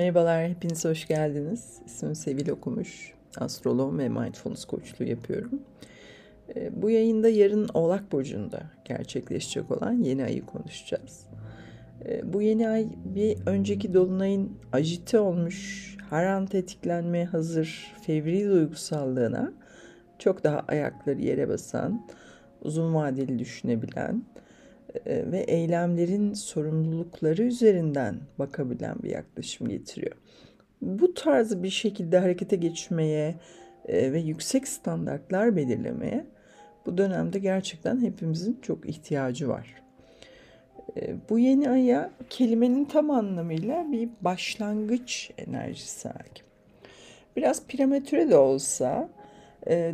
Merhabalar, hepiniz hoş geldiniz. İsmim Sevil Okumuş. Astrolog ve mindfulness koçluğu yapıyorum. Ee, bu yayında yarın Oğlak Burcu'nda gerçekleşecek olan yeni ayı konuşacağız. Ee, bu yeni ay bir önceki dolunayın ajite olmuş, her an tetiklenmeye hazır fevri duygusallığına çok daha ayakları yere basan, uzun vadeli düşünebilen, ve eylemlerin sorumlulukları üzerinden bakabilen bir yaklaşım getiriyor. Bu tarz bir şekilde harekete geçmeye e, ve yüksek standartlar belirlemeye bu dönemde gerçekten hepimizin çok ihtiyacı var. E, bu yeni aya kelimenin tam anlamıyla bir başlangıç enerjisi hakim. Biraz prematüre de olsa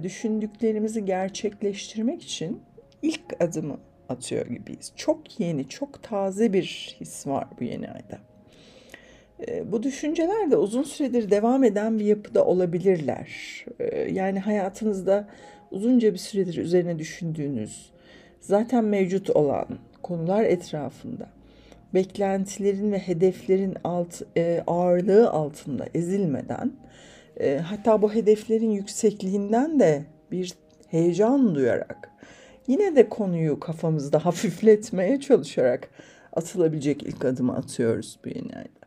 düşündüklerimizi gerçekleştirmek için ilk adımı atıyor gibiyiz. Çok yeni, çok taze bir his var bu yeni ayda. E, bu düşünceler de uzun süredir devam eden bir yapıda olabilirler. E, yani hayatınızda uzunca bir süredir üzerine düşündüğünüz, zaten mevcut olan konular etrafında beklentilerin ve hedeflerin alt, e, ağırlığı altında ezilmeden e, hatta bu hedeflerin yüksekliğinden de bir heyecan duyarak Yine de konuyu kafamızda hafifletmeye çalışarak atılabilecek ilk adımı atıyoruz bu yeni ayda.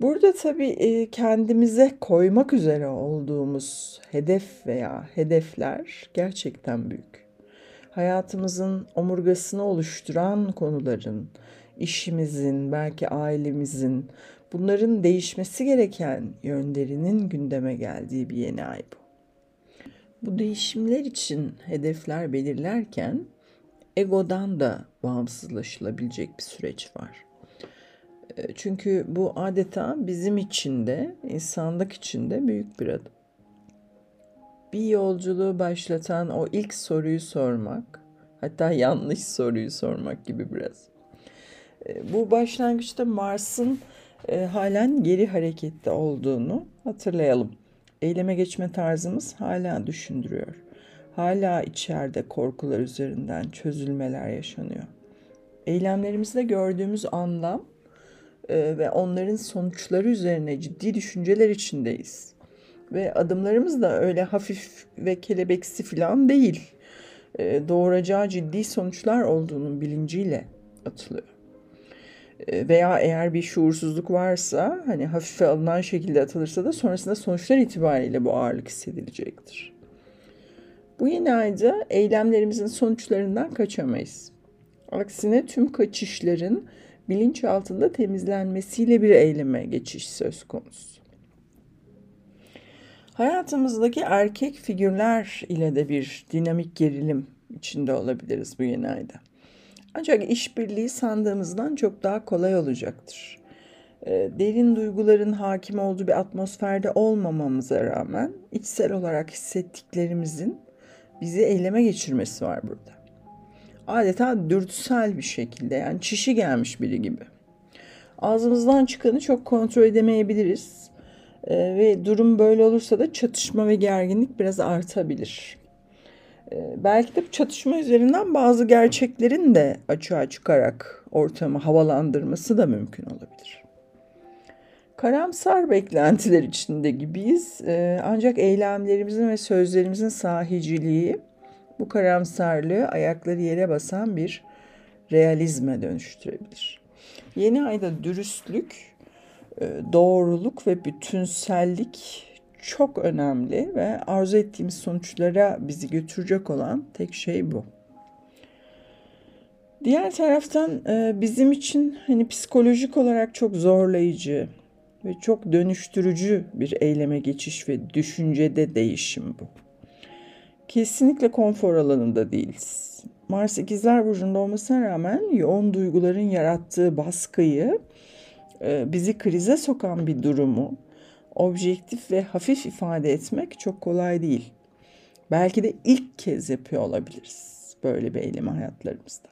Burada tabii e, kendimize koymak üzere olduğumuz hedef veya hedefler gerçekten büyük. Hayatımızın omurgasını oluşturan konuların, işimizin, belki ailemizin, bunların değişmesi gereken yönlerinin gündeme geldiği bir yeni ay bu. Bu değişimler için hedefler belirlerken egodan da bağımsızlaşılabilecek bir süreç var. E, çünkü bu adeta bizim için de, insanlık için de büyük bir adım. Bir yolculuğu başlatan o ilk soruyu sormak, hatta yanlış soruyu sormak gibi biraz. E, bu başlangıçta Mars'ın e, halen geri harekette olduğunu hatırlayalım eyleme geçme tarzımız hala düşündürüyor. Hala içeride korkular üzerinden çözülmeler yaşanıyor. Eylemlerimizde gördüğümüz anlam e, ve onların sonuçları üzerine ciddi düşünceler içindeyiz. Ve adımlarımız da öyle hafif ve kelebeksi falan değil. E, doğuracağı ciddi sonuçlar olduğunun bilinciyle atılıyor. Veya eğer bir şuursuzluk varsa hani hafife alınan şekilde atılırsa da sonrasında sonuçlar itibariyle bu ağırlık hissedilecektir. Bu yeni ayda eylemlerimizin sonuçlarından kaçamayız. Aksine tüm kaçışların bilinç altında temizlenmesiyle bir eyleme geçiş söz konusu. Hayatımızdaki erkek figürler ile de bir dinamik gerilim içinde olabiliriz bu yeni ayda. Ancak işbirliği sandığımızdan çok daha kolay olacaktır. Ee, derin duyguların hakim olduğu bir atmosferde olmamamıza rağmen içsel olarak hissettiklerimizin bizi eyleme geçirmesi var burada. Adeta dürtüsel bir şekilde yani çişi gelmiş biri gibi. Ağzımızdan çıkanı çok kontrol edemeyebiliriz. Ee, ve durum böyle olursa da çatışma ve gerginlik biraz artabilir. Ee, belki de çatışma üzerinden bazı gerçeklerin de açığa çıkarak ortamı havalandırması da mümkün olabilir. Karamsar beklentiler içinde gibiyiz. Ee, ancak eylemlerimizin ve sözlerimizin sahiciliği bu karamsarlığı ayakları yere basan bir realizme dönüştürebilir. Yeni ayda dürüstlük, e, doğruluk ve bütünsellik çok önemli ve arzu ettiğimiz sonuçlara bizi götürecek olan tek şey bu. Diğer taraftan e, bizim için hani psikolojik olarak çok zorlayıcı ve çok dönüştürücü bir eyleme geçiş ve düşüncede değişim bu. Kesinlikle konfor alanında değiliz. Mars ikizler burcunda olmasına rağmen yoğun duyguların yarattığı baskıyı, e, bizi krize sokan bir durumu objektif ve hafif ifade etmek çok kolay değil. Belki de ilk kez yapıyor olabiliriz böyle bir eylemi hayatlarımızda.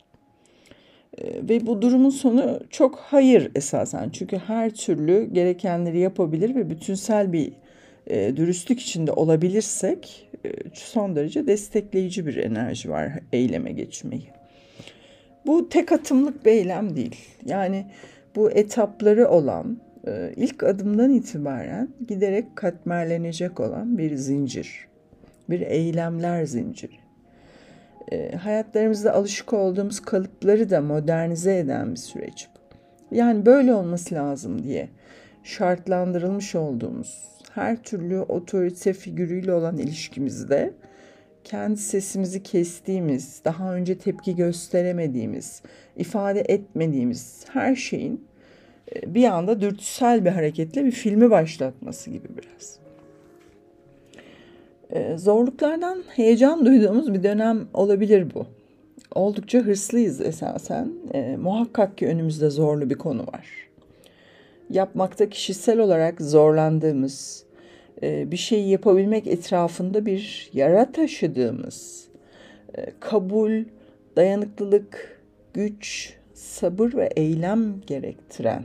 Ee, ve bu durumun sonu çok hayır esasen. Çünkü her türlü gerekenleri yapabilir ve bütünsel bir e, dürüstlük içinde olabilirsek e, son derece destekleyici bir enerji var eyleme geçmeyi. Bu tek atımlık bir eylem değil. Yani bu etapları olan ilk adımdan itibaren giderek katmerlenecek olan bir zincir. Bir eylemler zinciri. E, hayatlarımızda alışık olduğumuz kalıpları da modernize eden bir süreç bu. Yani böyle olması lazım diye şartlandırılmış olduğumuz her türlü otorite figürüyle olan ilişkimizde kendi sesimizi kestiğimiz, daha önce tepki gösteremediğimiz, ifade etmediğimiz her şeyin e, bir anda dürtüsel bir hareketle bir filmi başlatması gibi biraz. E, zorluklardan heyecan duyduğumuz bir dönem olabilir bu. Oldukça hırslıyız esasen. E, muhakkak ki önümüzde zorlu bir konu var. Yapmakta kişisel olarak zorlandığımız, e, bir şeyi yapabilmek etrafında bir yara taşıdığımız, e, kabul, dayanıklılık, güç, sabır ve eylem gerektiren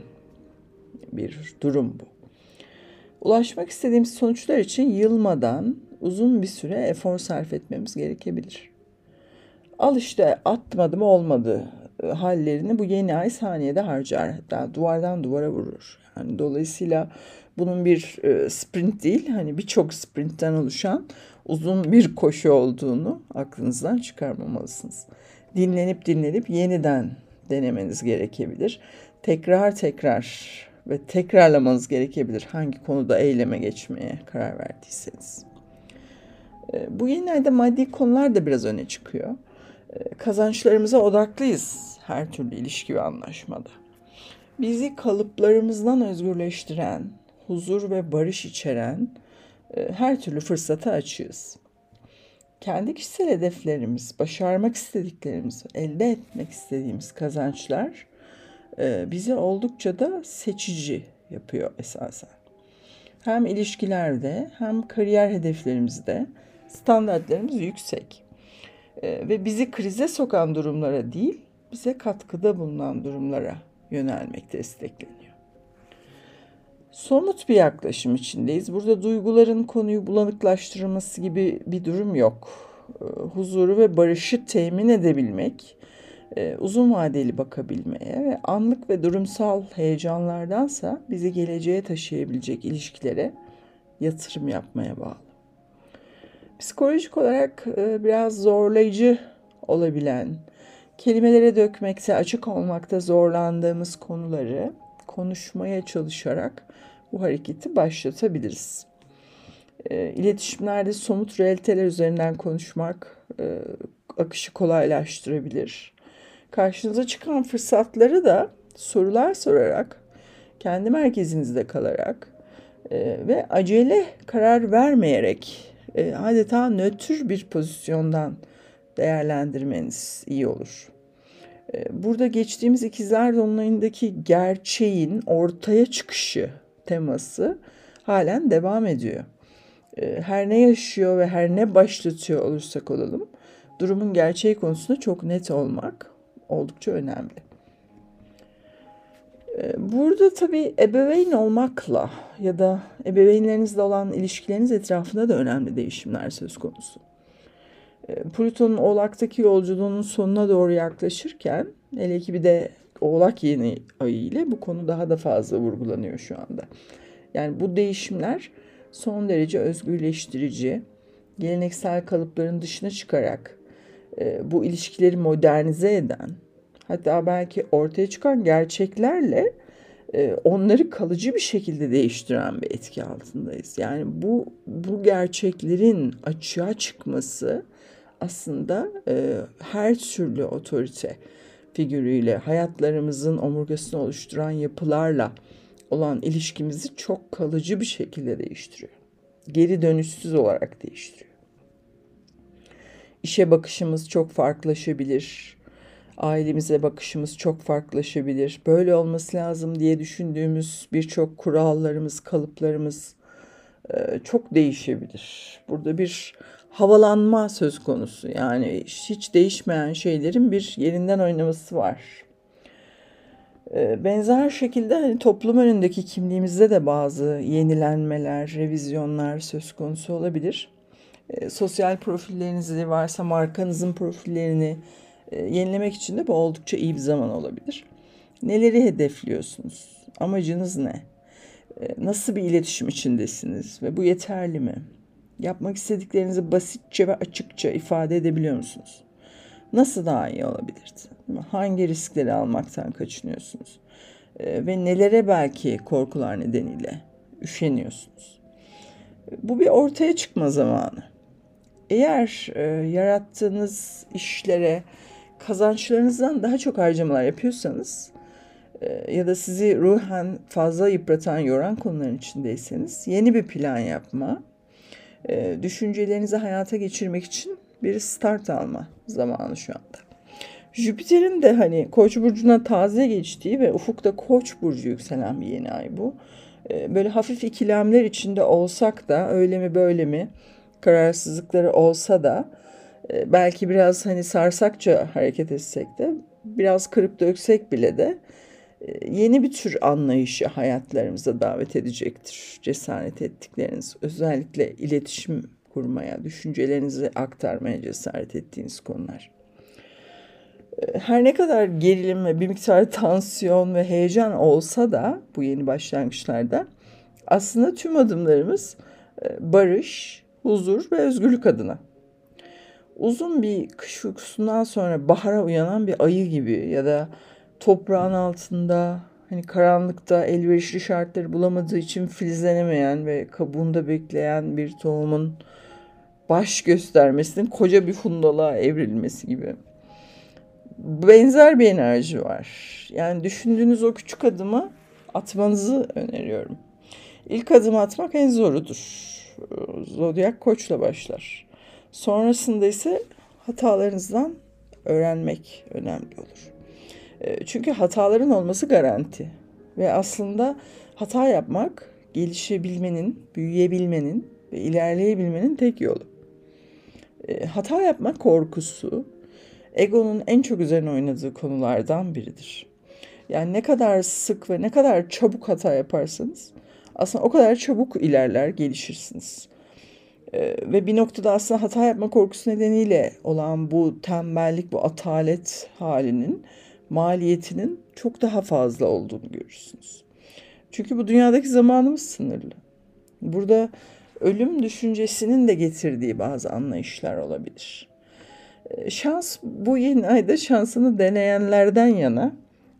bir durum bu. Ulaşmak istediğimiz sonuçlar için yılmadan uzun bir süre efor sarf etmemiz gerekebilir. Al işte atmadım olmadı e, hallerini bu yeni ay saniyede harcar. Hatta duvardan duvara vurur. Yani dolayısıyla bunun bir e, sprint değil hani birçok sprintten oluşan uzun bir koşu olduğunu aklınızdan çıkarmamalısınız. Dinlenip dinlenip yeniden denemeniz gerekebilir. Tekrar tekrar ve tekrarlamanız gerekebilir hangi konuda eyleme geçmeye karar verdiyseniz. E, bu yeni ayda maddi konular da biraz öne çıkıyor. E, kazançlarımıza odaklıyız her türlü ilişki ve anlaşmada. Bizi kalıplarımızdan özgürleştiren, huzur ve barış içeren e, her türlü fırsata açığız. Kendi kişisel hedeflerimiz, başarmak istediklerimiz, elde etmek istediğimiz kazançlar bizi oldukça da seçici yapıyor esasen. Hem ilişkilerde hem kariyer hedeflerimizde standartlarımız yüksek. E, ve bizi krize sokan durumlara değil, bize katkıda bulunan durumlara yönelmek destekleniyor. Somut bir yaklaşım içindeyiz. Burada duyguların konuyu bulanıklaştırması gibi bir durum yok. Ee, huzuru ve barışı temin edebilmek, e, uzun vadeli bakabilmeye ve anlık ve durumsal heyecanlardansa bizi geleceğe taşıyabilecek ilişkilere yatırım yapmaya bağlı. Psikolojik olarak e, biraz zorlayıcı olabilen, kelimelere dökmekte, açık olmakta zorlandığımız konuları konuşmaya çalışarak bu hareketi başlatabiliriz. E, iletişimlerde somut realiteler üzerinden konuşmak e, akışı kolaylaştırabilir. Karşınıza çıkan fırsatları da sorular sorarak, kendi merkezinizde kalarak e, ve acele karar vermeyerek e, adeta nötr bir pozisyondan değerlendirmeniz iyi olur. Ee, burada geçtiğimiz ikizler dolunayındaki gerçeğin ortaya çıkışı teması halen devam ediyor. Ee, her ne yaşıyor ve her ne başlatıyor olursak olalım, durumun gerçeği konusunda çok net olmak oldukça önemli. Ee, burada tabii ebeveyn olmakla ya da ebeveynlerinizle olan ilişkileriniz etrafında da önemli değişimler söz konusu. Ee, Plüton'un Oğlak'taki yolculuğunun sonuna doğru yaklaşırken hele ki bir de Oğlak yeni ayı ile bu konu daha da fazla vurgulanıyor şu anda. Yani bu değişimler son derece özgürleştirici, geleneksel kalıpların dışına çıkarak bu ilişkileri modernize eden, hatta belki ortaya çıkan gerçeklerle e, onları kalıcı bir şekilde değiştiren bir etki altındayız. Yani bu bu gerçeklerin açığa çıkması aslında e, her türlü otorite figürüyle, hayatlarımızın omurgasını oluşturan yapılarla olan ilişkimizi çok kalıcı bir şekilde değiştiriyor. Geri dönüşsüz olarak değiştiriyor. İşe bakışımız çok farklılaşabilir. Ailemize bakışımız çok farklılaşabilir. Böyle olması lazım diye düşündüğümüz birçok kurallarımız, kalıplarımız e, çok değişebilir. Burada bir havalanma söz konusu. Yani hiç değişmeyen şeylerin bir yerinden oynaması var. Ee, benzer şekilde hani toplum önündeki kimliğimizde de bazı yenilenmeler, revizyonlar söz konusu olabilir. E, sosyal profillerinizi varsa markanızın profillerini e, yenilemek için de bu oldukça iyi bir zaman olabilir. Neleri hedefliyorsunuz? Amacınız ne? E, nasıl bir iletişim içindesiniz ve bu yeterli mi? Yapmak istediklerinizi basitçe ve açıkça ifade edebiliyor musunuz? Nasıl daha iyi olabilirdi? Hangi riskleri almaktan kaçınıyorsunuz? E, ve nelere belki korkular nedeniyle üşeniyorsunuz? Bu bir ortaya çıkma zamanı. Eğer e, yarattığınız işlere kazançlarınızdan daha çok harcamalar yapıyorsanız e, ya da sizi ruhen fazla yıpratan, yoran konuların içindeyseniz yeni bir plan yapma, e, düşüncelerinizi hayata geçirmek için bir start alma zamanı şu anda. Jüpiter'in de hani Koç burcuna taze geçtiği ve ufukta Koç burcu yükselen bir yeni ay bu. E, böyle hafif ikilemler içinde olsak da öyle mi böyle mi kararsızlıkları olsa da e, belki biraz hani sarsakça hareket etsek de biraz kırıp döksek bile de e, yeni bir tür anlayışı hayatlarımıza davet edecektir. Cesaret ettikleriniz özellikle iletişim kurmaya, düşüncelerinizi aktarmaya cesaret ettiğiniz konular. E, her ne kadar gerilim ve bir miktar tansiyon ve heyecan olsa da bu yeni başlangıçlarda aslında tüm adımlarımız barış, huzur ve özgürlük adına. Uzun bir kış uykusundan sonra bahara uyanan bir ayı gibi ya da toprağın altında hani karanlıkta elverişli şartları bulamadığı için filizlenemeyen ve kabuğunda bekleyen bir tohumun baş göstermesinin koca bir fundalığa evrilmesi gibi. Benzer bir enerji var. Yani düşündüğünüz o küçük adımı atmanızı öneriyorum. İlk adım atmak en zorudur. Zodyak koçla başlar. Sonrasında ise hatalarınızdan öğrenmek önemli olur. E, çünkü hataların olması garanti. Ve aslında hata yapmak gelişebilmenin, büyüyebilmenin ve ilerleyebilmenin tek yolu. E, hata yapmak korkusu egonun en çok üzerine oynadığı konulardan biridir. Yani ne kadar sık ve ne kadar çabuk hata yaparsanız aslında o kadar çabuk ilerler, gelişirsiniz. Ee, ve bir noktada aslında hata yapma korkusu nedeniyle olan bu tembellik, bu atalet halinin maliyetinin çok daha fazla olduğunu görürsünüz. Çünkü bu dünyadaki zamanımız sınırlı. Burada ölüm düşüncesinin de getirdiği bazı anlayışlar olabilir. Ee, şans bu yeni ayda şansını deneyenlerden yana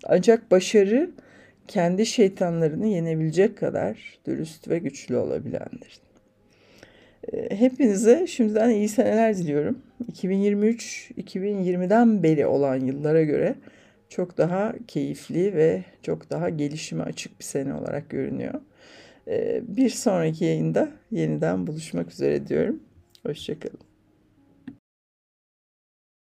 ancak başarı kendi şeytanlarını yenebilecek kadar dürüst ve güçlü olabilendir. Ee, hepinize şimdiden iyi seneler diliyorum. 2023 2020'den beri olan yıllara göre çok daha keyifli ve çok daha gelişime açık bir sene olarak görünüyor. Ee, bir sonraki yayında yeniden buluşmak üzere diyorum. Hoşçakalın.